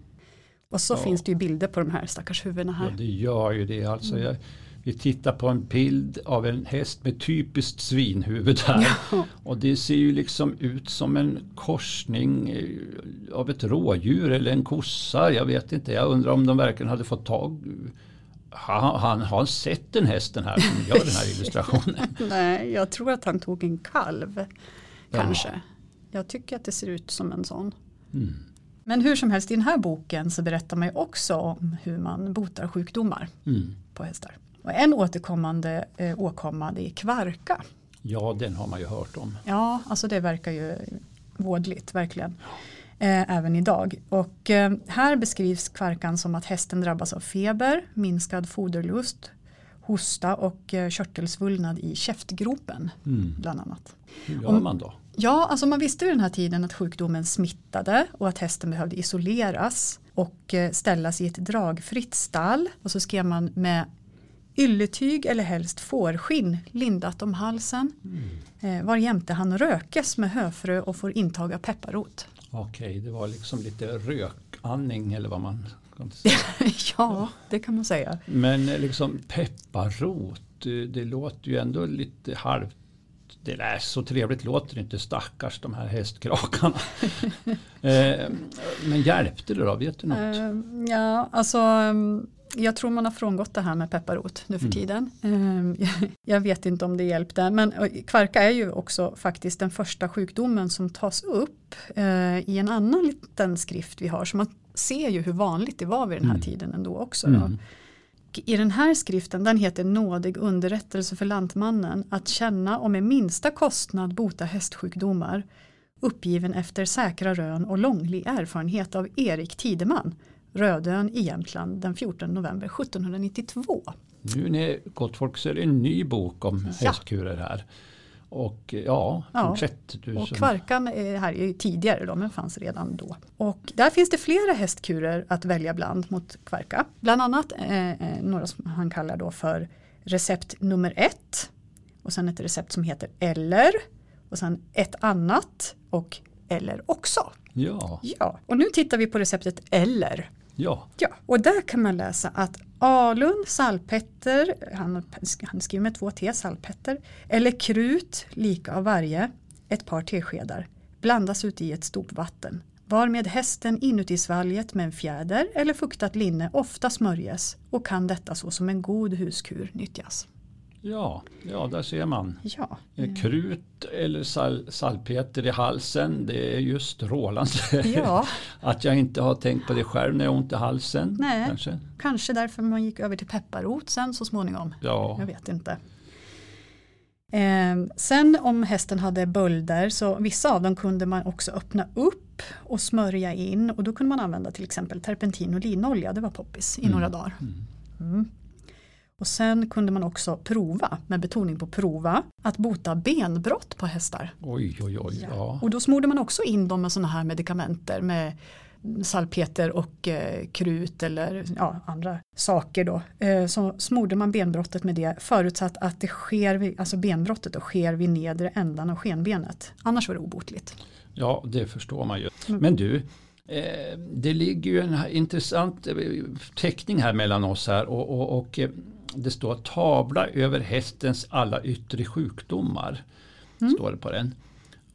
Och så ja. finns det ju bilder på de här stackars huvudena här. Ja, det gör ju det. Alltså, mm. jag, vi tittar på en bild av en häst med typiskt svinhuvud här. Ja. Och det ser ju liksom ut som en korsning eh, av ett rådjur eller en kossa. Jag vet inte. Jag undrar om de verkligen hade fått tag han, han har sett den hästen här som gör den här [laughs] illustrationen. Nej, jag tror att han tog en kalv. Kanske. Ja. Jag tycker att det ser ut som en sån. Mm. Men hur som helst i den här boken så berättar man ju också om hur man botar sjukdomar mm. på hästar. Och en återkommande eh, åkomma det är kvarka. Ja den har man ju hört om. Ja alltså det verkar ju vådligt verkligen. Eh, även idag. Och eh, här beskrivs kvarkan som att hästen drabbas av feber, minskad foderlust, hosta och eh, körtelsvullnad i käftgropen mm. bland annat. Hur gör man då? Ja, alltså man visste vid den här tiden att sjukdomen smittade och att hästen behövde isoleras och eh, ställas i ett dragfritt stall. Och så skrev man med ylletyg eller helst fårskinn lindat om halsen. Mm. Eh, var jämte han rökes med höfrö och får intaga pepparrot. Okej, det var liksom lite rökandning eller vad man kan säga. [laughs] ja, det kan man säga. Men eh, liksom pepparrot, det låter ju ändå lite halvt det där så trevligt låter inte stackars de här hästkrakarna. [laughs] eh, men hjälpte det då? Vet du något? Uh, ja, alltså mm, jag tror man har frångått det här med pepparrot nu för mm. tiden. Uh, [laughs] jag vet inte om det hjälpte. Men kvarka är ju också faktiskt den första sjukdomen som tas upp uh, i en annan liten skrift vi har. Så man ser ju hur vanligt det var vid den här mm. tiden ändå också. Mm i den här skriften, den heter Nådig underrättelse för lantmannen, att känna och med minsta kostnad bota hästsjukdomar, uppgiven efter säkra rön och långlig erfarenhet av Erik Tideman, Rödön i Jämtland den 14 november 1792. Nu när gott folk så är det en ny bok om ja. hästkurer här. Och ja, fortsätt. Du och som... kvarkan är här är tidigare då, men fanns redan då. Och där finns det flera hästkurer att välja bland mot kvarka. Bland annat eh, eh, några som han kallar då för recept nummer ett. Och sen ett recept som heter eller. Och sen ett annat och eller också. Ja. ja. Och nu tittar vi på receptet eller. Ja. ja. Och där kan man läsa att alun, salpetter, han, han skriver med två T, salpetter, eller krut, lika av varje, ett par teskedar, blandas ut i ett stort vatten. Varmed hästen inuti svalget med en fjäder eller fuktat linne ofta smörjes och kan detta så som en god huskur nyttjas. Ja, ja där ser man. Ja. Eh, Krut eller sal salpeter i halsen, det är ju strålande. ja, [laughs] Att jag inte har tänkt på det själv när jag har ont i halsen. Nej. Kanske. kanske därför man gick över till pepparrot sen så småningom. Ja, Jag vet inte. Eh, sen om hästen hade bölder så vissa av dem kunde man också öppna upp och smörja in och då kunde man använda till exempel terpentin och linolja, det var poppis i Mm. några dagar. Mm. Och sen kunde man också prova, med betoning på prova, att bota benbrott på hästar. oj oj oj. Ja. Och då smorde man också in dem med sådana här medikamenter med salpeter och eh, krut eller ja, andra saker då. Eh, så smorde man benbrottet med det förutsatt att det sker, vid, alltså benbrottet då sker vid nedre ändan av skenbenet. Annars var det obotligt. ja, det förstår man ju. Mm. Men du, eh, det ligger ju en intressant eh, teckning här mellan oss här och, och, och eh, det står tavla över hästens alla yttre sjukdomar. Mm. Står det på den.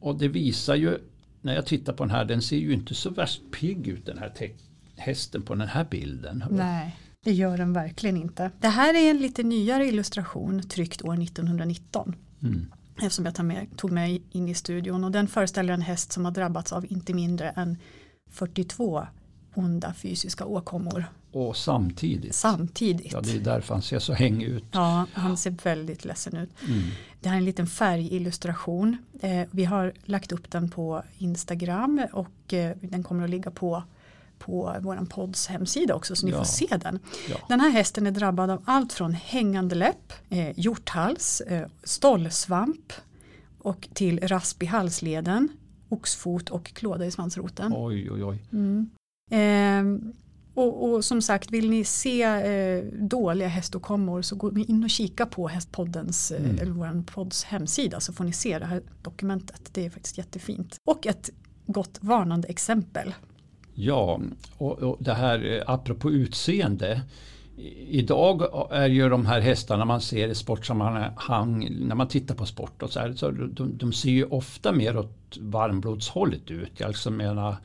Och det visar ju, när jag tittar på den här, den ser ju inte så värst pigg ut den här te- hästen på den här bilden. Nej, det gör den verkligen inte. Det här är en lite nyare illustration tryckt år 1919. Mm. Eftersom jag med, tog med in i studion och den föreställer en häst som har drabbats av inte mindre än 42 onda fysiska åkommor Och samtidigt, samtidigt. ja det är därför han ser så hängig ut. Ja, han ser väldigt ledsen ut. Mm. Det här är en liten färgillustration. Eh, vi har lagt upp den på Instagram och eh, den kommer att ligga på, på vår podds hemsida också så ni Ja. får se den. Ja. Den här hästen är drabbad av allt från hängande läpp, eh, hjorthals, eh, stållsvamp och till rasp i halsleden, oxfot och klåda i svansroten. Oj oj oj. Mm. Ehm, och, och som sagt, vill ni se eh, dåliga häståkommor så gå in och kika på Hästpoddens, eh, Mm. eller vår podds hemsida så får ni se det här dokumentet. Det är faktiskt jättefint. Och ett gott varnande exempel. Ja, och, och det här eh, apropå utseende. Idag är ju de här hästarna man ser i sportsammanhang, när man tittar på sport och så här, så de, de ser ju ofta mer åt varmblodshållet ut. Alltså menar,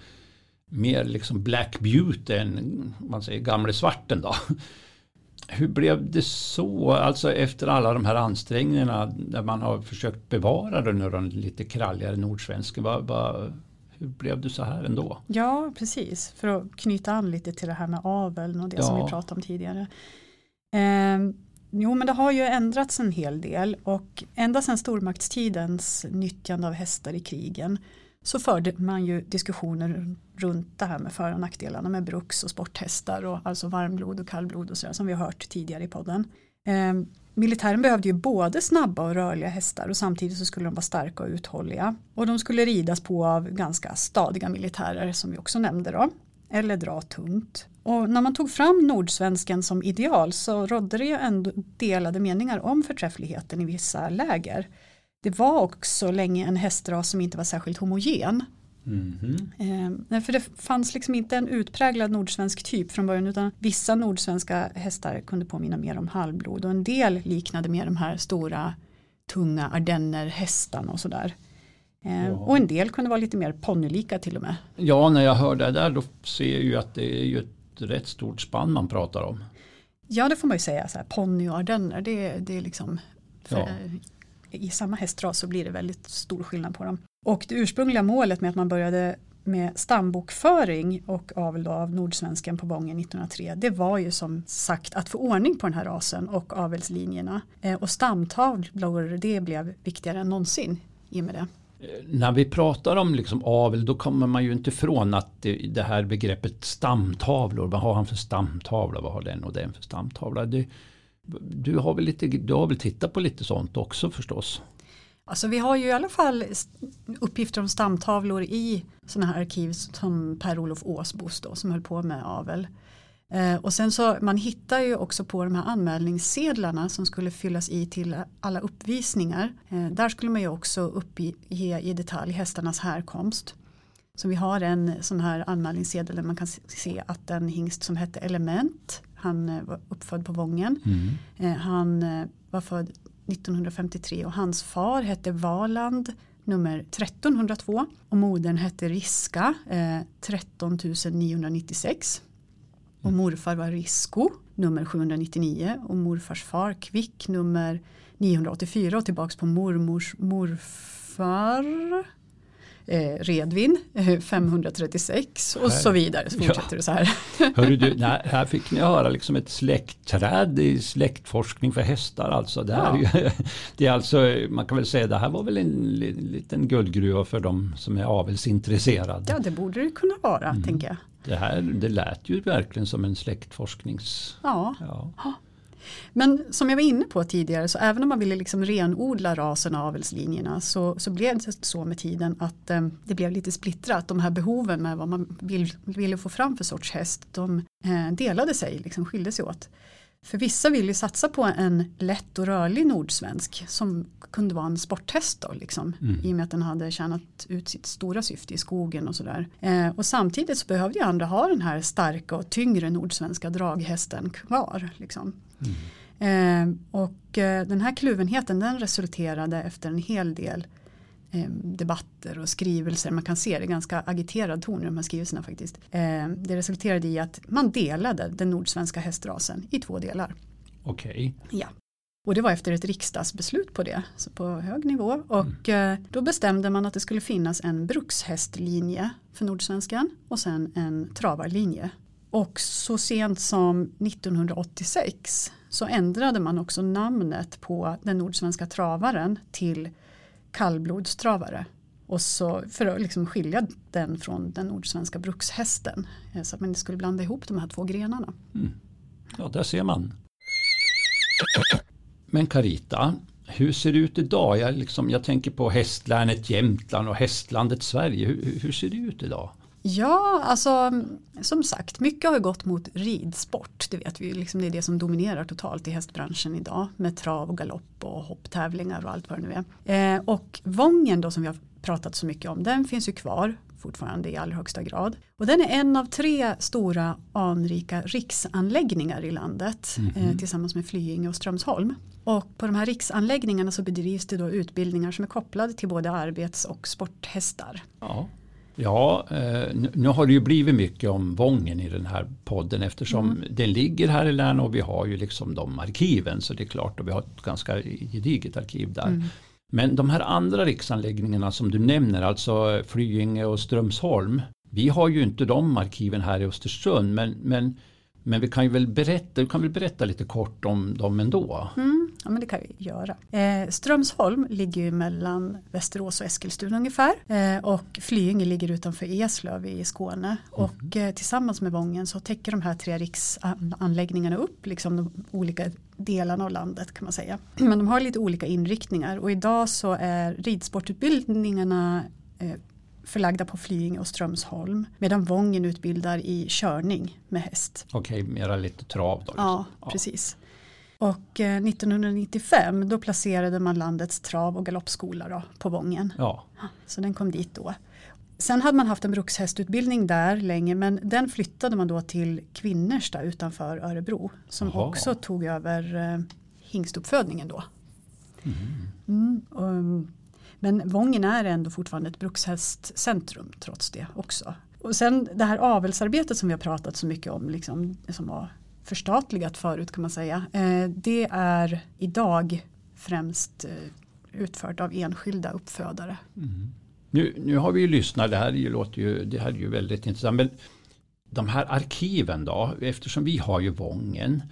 mer liksom black beauty än man säger gamle svarten då. Hur blev det så, alltså efter alla de här ansträngningarna där man har försökt bevara den, den lite kralligare nordsvensken, vad, vad, hur blev det så här ändå? Ja, precis. För att knyta an lite till det här med aveln och det som Ja. vi pratade om tidigare. Ehm, jo, men det har ju ändrats en hel del och ända sedan stormaktstidens nyttjande av hästar i krigen så förde man ju diskussioner runt det här med för och nackdelarna med bruks och sporthästar och alltså varmblod och kallblod och sådär som vi har hört tidigare i podden. Eh, militären behövde ju både snabba och rörliga hästar och samtidigt så skulle de vara starka och uthålliga. Och de skulle ridas på av ganska stadiga militärer som vi också nämnde då. Eller dra tungt. Och när man tog fram nordsvensken som ideal så rådde det ju ändå delade meningar om förträffligheten i vissa läger. Det var också länge en hästras som inte var särskilt homogen. Mhm. Eh, för det fanns liksom inte en utpräglad nordsvensk typ från början utan vissa nordsvenska hästar kunde påminna mer om halvblod och en del liknade mer de här stora tunga ardennerhästarna och sådär. Eh, Ja. Och en del kunde vara lite mer ponnylika till och med. Ja, när jag hör det där då ser jag ju att det är ju ett rätt stort spann man pratar om. Ja det får man ju säga, så här, ponny och ardenner det, det är liksom för, Ja i samma hästras så blir det väldigt stor skillnad på dem. Och det ursprungliga målet med att man började med stambokföring och avel då av nordsvensken på Bången 1903 det var ju som sagt att få ordning på den här rasen och avelslinjerna. Eh, och stamtavlor det blev viktigare än någonsin i och med det. Eh, när vi pratar om liksom avel då kommer man ju inte ifrån att det, det här begreppet stamtavlor, vad har han för stamtavla, vad har den och den för stamtavla. Det, du, har väl lite, du har väl tittat på lite sånt också förstås? Alltså vi har ju i alla fall uppgifter om stamtavlor i sådana här arkiv som Per-Olof Åsbos då, som höll på med avel. Eh, och sen så man hittar ju också på de här anmälningssedlarna som skulle fyllas i till alla uppvisningar. Eh, där skulle man ju också uppge i detalj hästarnas härkomst. Så vi har en sån här anmälningssedel där man kan se- se att en hingst som hette Element, han eh, var uppfödd på Vången. Eh, Han eh, var född 1953 och hans far hette Valand nummer 1302 och modern hette Riska eh, 13 996 och morfar var Risko nummer 799 och morfars far Kvick nummer 984 och tillbaks på mormors morfar eh, Redvin eh, 536 och så vidare. Så fortsätter ja. det så här. [laughs] Hörru du, nej, här fick ni höra liksom ett släktträd i släktforskning för hästar. Alltså. Det, här ja. är, [laughs] det är alltså, man kan väl säga det här var väl en liten guldgruva för de som är avelsintresserade. Ja det borde det kunna vara mm. tänker jag. Det här det lät ju verkligen som en släktforsknings... Ja. ja. Men som jag var inne på tidigare så även om man ville liksom renodla rasen och avelslinjerna så, så blev det så med tiden att eh, det blev lite splittrat. De här behoven med vad man vill, ville få fram för sorts häst de eh, delade sig, liksom skilde sig åt. För vissa vill ju satsa på en lätt och rörlig nordsvensk som kunde vara en sporthäst då liksom. Mm. I och med att den hade tjänat ut sitt stora syfte i skogen och sådär. Eh, och samtidigt så behövde ju andra ha den här starka och tyngre nordsvenska draghästen kvar. Liksom. Mm. Eh, och eh, den här kluvenheten den resulterade efter en hel del debatter och skrivelser. Man kan se det ganska agiterad ton i de här skrivelserna faktiskt. Eh, det resulterade i att man delade den nordsvenska hästrasen i två delar. Okej. Okay. Ja. Och det var efter ett riksdagsbeslut på det, så på hög nivå. Och mm. då bestämde man att det skulle finnas en brukshästlinje för nordsvenskan och sen en travarlinje. Och så sent som 1986 så ändrade man också namnet på den nordsvenska travaren till kallblodstravare. Och så för att liksom skilja den från den nordsvenska brukshästen. Eh, så att man inte skulle blanda ihop de här två grenarna. Mm. Ja, där ser man. Men Carita, hur ser det ut idag? Jag, liksom, jag tänker på hästlänet Jämtland och hästlandet Sverige. Hur, hur ser det ut idag? Ja, alltså som sagt, mycket har gått mot ridsport. Det vet vi, liksom, det är det som dominerar totalt i hästbranschen idag med trav och galopp och hopptävlingar och allt vad det nu är. Eh, och Vången då som vi har pratat så mycket om, den finns ju kvar fortfarande i allra högsta grad. Och den är en av tre stora anrika riksanläggningar i landet mm -hmm. eh, tillsammans med Flyinge och Strömsholm. Och på de här riksanläggningarna så bedrivs det då utbildningar som är kopplade till både arbets och sporthästar. Ja. Ja, eh, nu har det ju blivit mycket om Vången i den här podden eftersom mm. den ligger här i länet och vi har ju liksom de arkiven så det är klart och vi har ett ganska gediget arkiv där. Mm. Men de här andra riksanläggningarna som du nämner, alltså Flyinge och Strömsholm, vi har ju inte de arkiven här i Östersund men, men men vi kan ju väl berätta, du kan väl berätta lite kort om dem ändå? Mm, ja men det kan vi göra. Eh, Strömsholm ligger ju mellan Västerås och Eskilstuna ungefär. Eh, och Flyinge ligger utanför Eslöv i Skåne. Mm. Och eh, tillsammans med Vången så täcker de här tre riksanläggningarna upp liksom de olika delarna av landet kan man säga. [clears throat] Men de har lite olika inriktningar och idag så är ridsportutbildningarna eh, förlagda på Flyinge och Strömsholm. Medan Vången utbildar i körning med häst. Okej, mera lite trav då? Liksom. Ja, ja, precis. Och eh, 1995 då placerade man landets trav och galoppskola då, på Vången. Ja. Så den kom dit då. Sen hade man haft en brukshästutbildning där länge men den flyttade man då till Kvinnersta utanför Örebro. Som Aha. också tog över eh, hingstuppfödningen då. Mm. Mm, och, men Vången är ändå fortfarande ett brukshästcentrum trots det också. Och sen det här avelsarbetet som vi har pratat så mycket om, liksom, som var förstatligat förut kan man säga. Eh, det är idag främst eh, utfört av enskilda uppfödare. Mm. Nu, nu har vi ju lyssnat, det här, ju, låter ju, det här är ju väldigt intressant. Men de här arkiven då, eftersom vi har ju Vången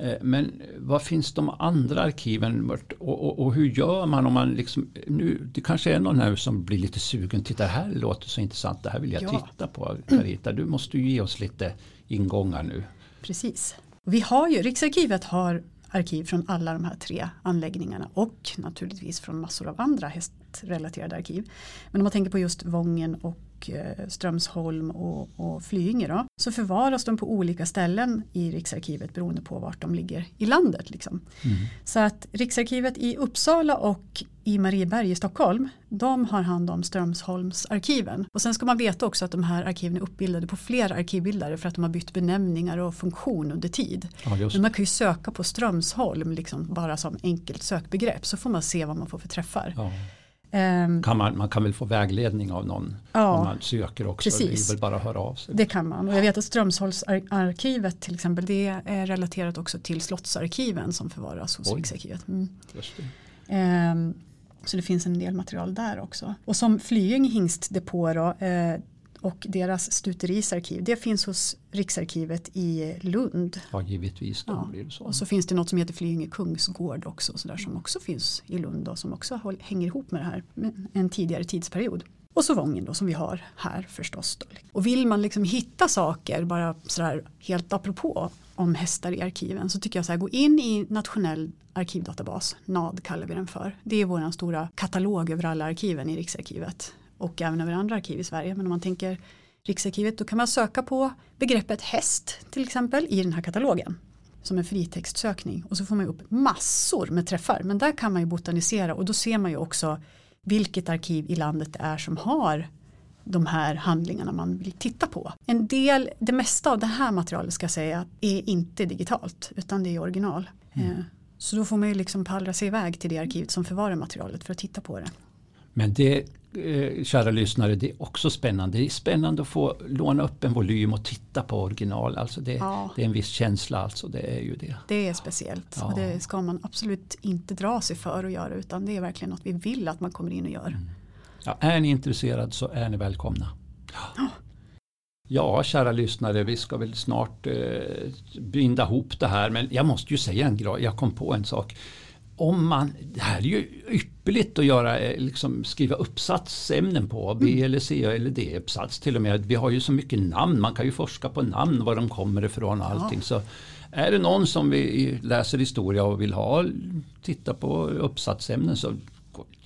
Eh, men vad finns de andra arkiven och, och, och, hur gör man om man liksom, nu, det kanske är någon här som blir lite sugen, titta det här låter så intressant, det här vill jag ja. titta på. Carita, du måste ju ge oss lite ingångar nu. Precis. Vi har ju, Riksarkivet har arkiv från alla de här tre anläggningarna och naturligtvis från massor av andra hästrelaterade arkiv. Men om man tänker på just Vången och Eh, Strömsholm och, och Flyinge då, så förvaras de på olika ställen i Riksarkivet beroende på vart de ligger i landet. Liksom. Mm. Så att Riksarkivet i Uppsala och i Marieberg i Stockholm, de har hand om Strömsholmsarkiven. Och sen ska man veta också att de här arkiven är uppbildade på fler arkivbildare för att de har bytt benämningar och funktion under tid. Ja, Men man kan ju söka på Strömsholm liksom bara som enkelt sökbegrepp så får man se vad man får för träffar. Ja. Ehm, Kan man, man kan väl få vägledning av någon Ja, om man söker också. precis. Det är väl bara att höra av sig. Det kan man. Och jag vet att Strömsholmsarkivet till exempel det är relaterat också till slottsarkiven som förvaras hos Oj. Riksarkivet. Mm. Det. Ehm, så det finns en del material där också. Och som Flyinge hingstdepå då, eh, och deras stuteris arkiv det finns hos Riksarkivet i Lund. Ja, givetvis. Ja, så. Och så finns det något som heter Flyinge kungsgård också så där, som också finns i Lund och som också hänger ihop med det här med en tidigare tidsperiod. Och så Vången då som vi har här förstås. Då. Och vill man liksom hitta saker bara sådär helt apropå om hästar i arkiven så tycker jag så här gå in i nationell arkivdatabas, NAD kallar vi den för. Det är vår stora katalog över alla arkiven i Riksarkivet och även över andra arkiv i Sverige. Men om man tänker Riksarkivet då kan man söka på begreppet häst till exempel i den här katalogen som en fritextsökning och så får man upp massor med träffar men där kan man ju botanisera och då ser man ju också vilket arkiv i landet det är som har de här handlingarna man vill titta på. En del, det mesta av det här materialet ska jag säga är inte digitalt utan det är original. Eh, Så då får man ju liksom pallra sig iväg till det arkivet som förvarar materialet för att titta på det. Men det, eh, kära lyssnare, det är också spännande. Det är spännande att få låna upp en volym och titta på original. Alltså det, Ja. det är en viss känsla, alltså det är ju det. Det är speciellt Ja. och det ska man absolut inte dra sig för att göra utan det är verkligen något vi vill att man kommer in och gör. Ja, är ni intresserad så är ni välkomna. Ja, kära lyssnare, vi ska väl snart eh, binda ihop det här. Men jag måste ju säga en grej, jag kom på en sak. Om man, det här är ju ypperligt att göra, eh, liksom skriva uppsatsämnen på, B eller C eller D-uppsats till och med. Vi har ju så mycket namn, man kan ju forska på namn, var de kommer ifrån och allting. Så är det någon som vi läser historia och vill ha, titta på uppsatsämnen så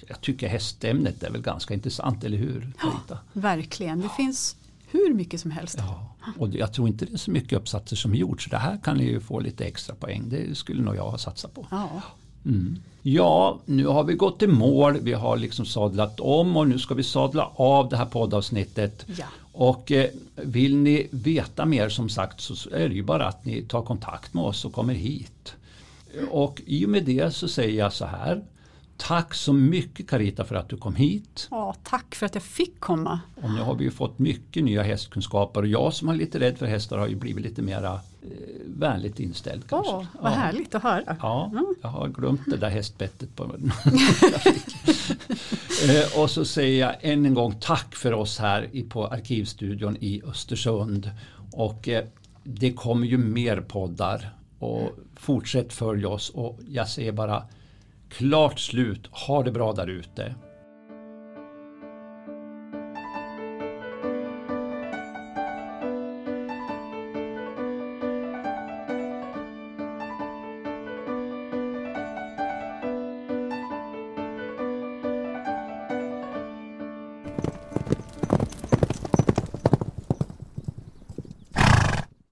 jag tycker hästämnet är väl ganska intressant, eller hur? Carita? Verkligen, det finns hur mycket som helst. Ja, och jag tror inte det är så mycket uppsatser som gjorts. Så det här kan ni ju få lite extra poäng. Det skulle nog jag ha satsat på. Ja. Mm. Ja, nu har vi gått i mål. Vi har liksom sadlat om och nu ska vi sadla av det här poddavsnittet. Ja. Och eh, vill ni veta mer som sagt så är det ju bara att ni tar kontakt med oss och kommer hit. Och i och med det så säger jag så här. Tack så mycket Carita för att du kom hit. ja, tack för att jag fick komma. Och nu har vi ju fått mycket nya hästkunskaper och jag som är lite rädd för hästar har ju blivit lite mera eh, vänligt inställd. Kanske. Åh, vad härligt att höra. Ja, jag har glömt det där hästbettet på [laughs] eh, Och så säger jag än en gång tack för oss här i, på Arkivstudion i Östersund. Och eh, det kommer ju mer poddar och fortsätt följa oss och jag säger bara klart slut, ha det bra där ute.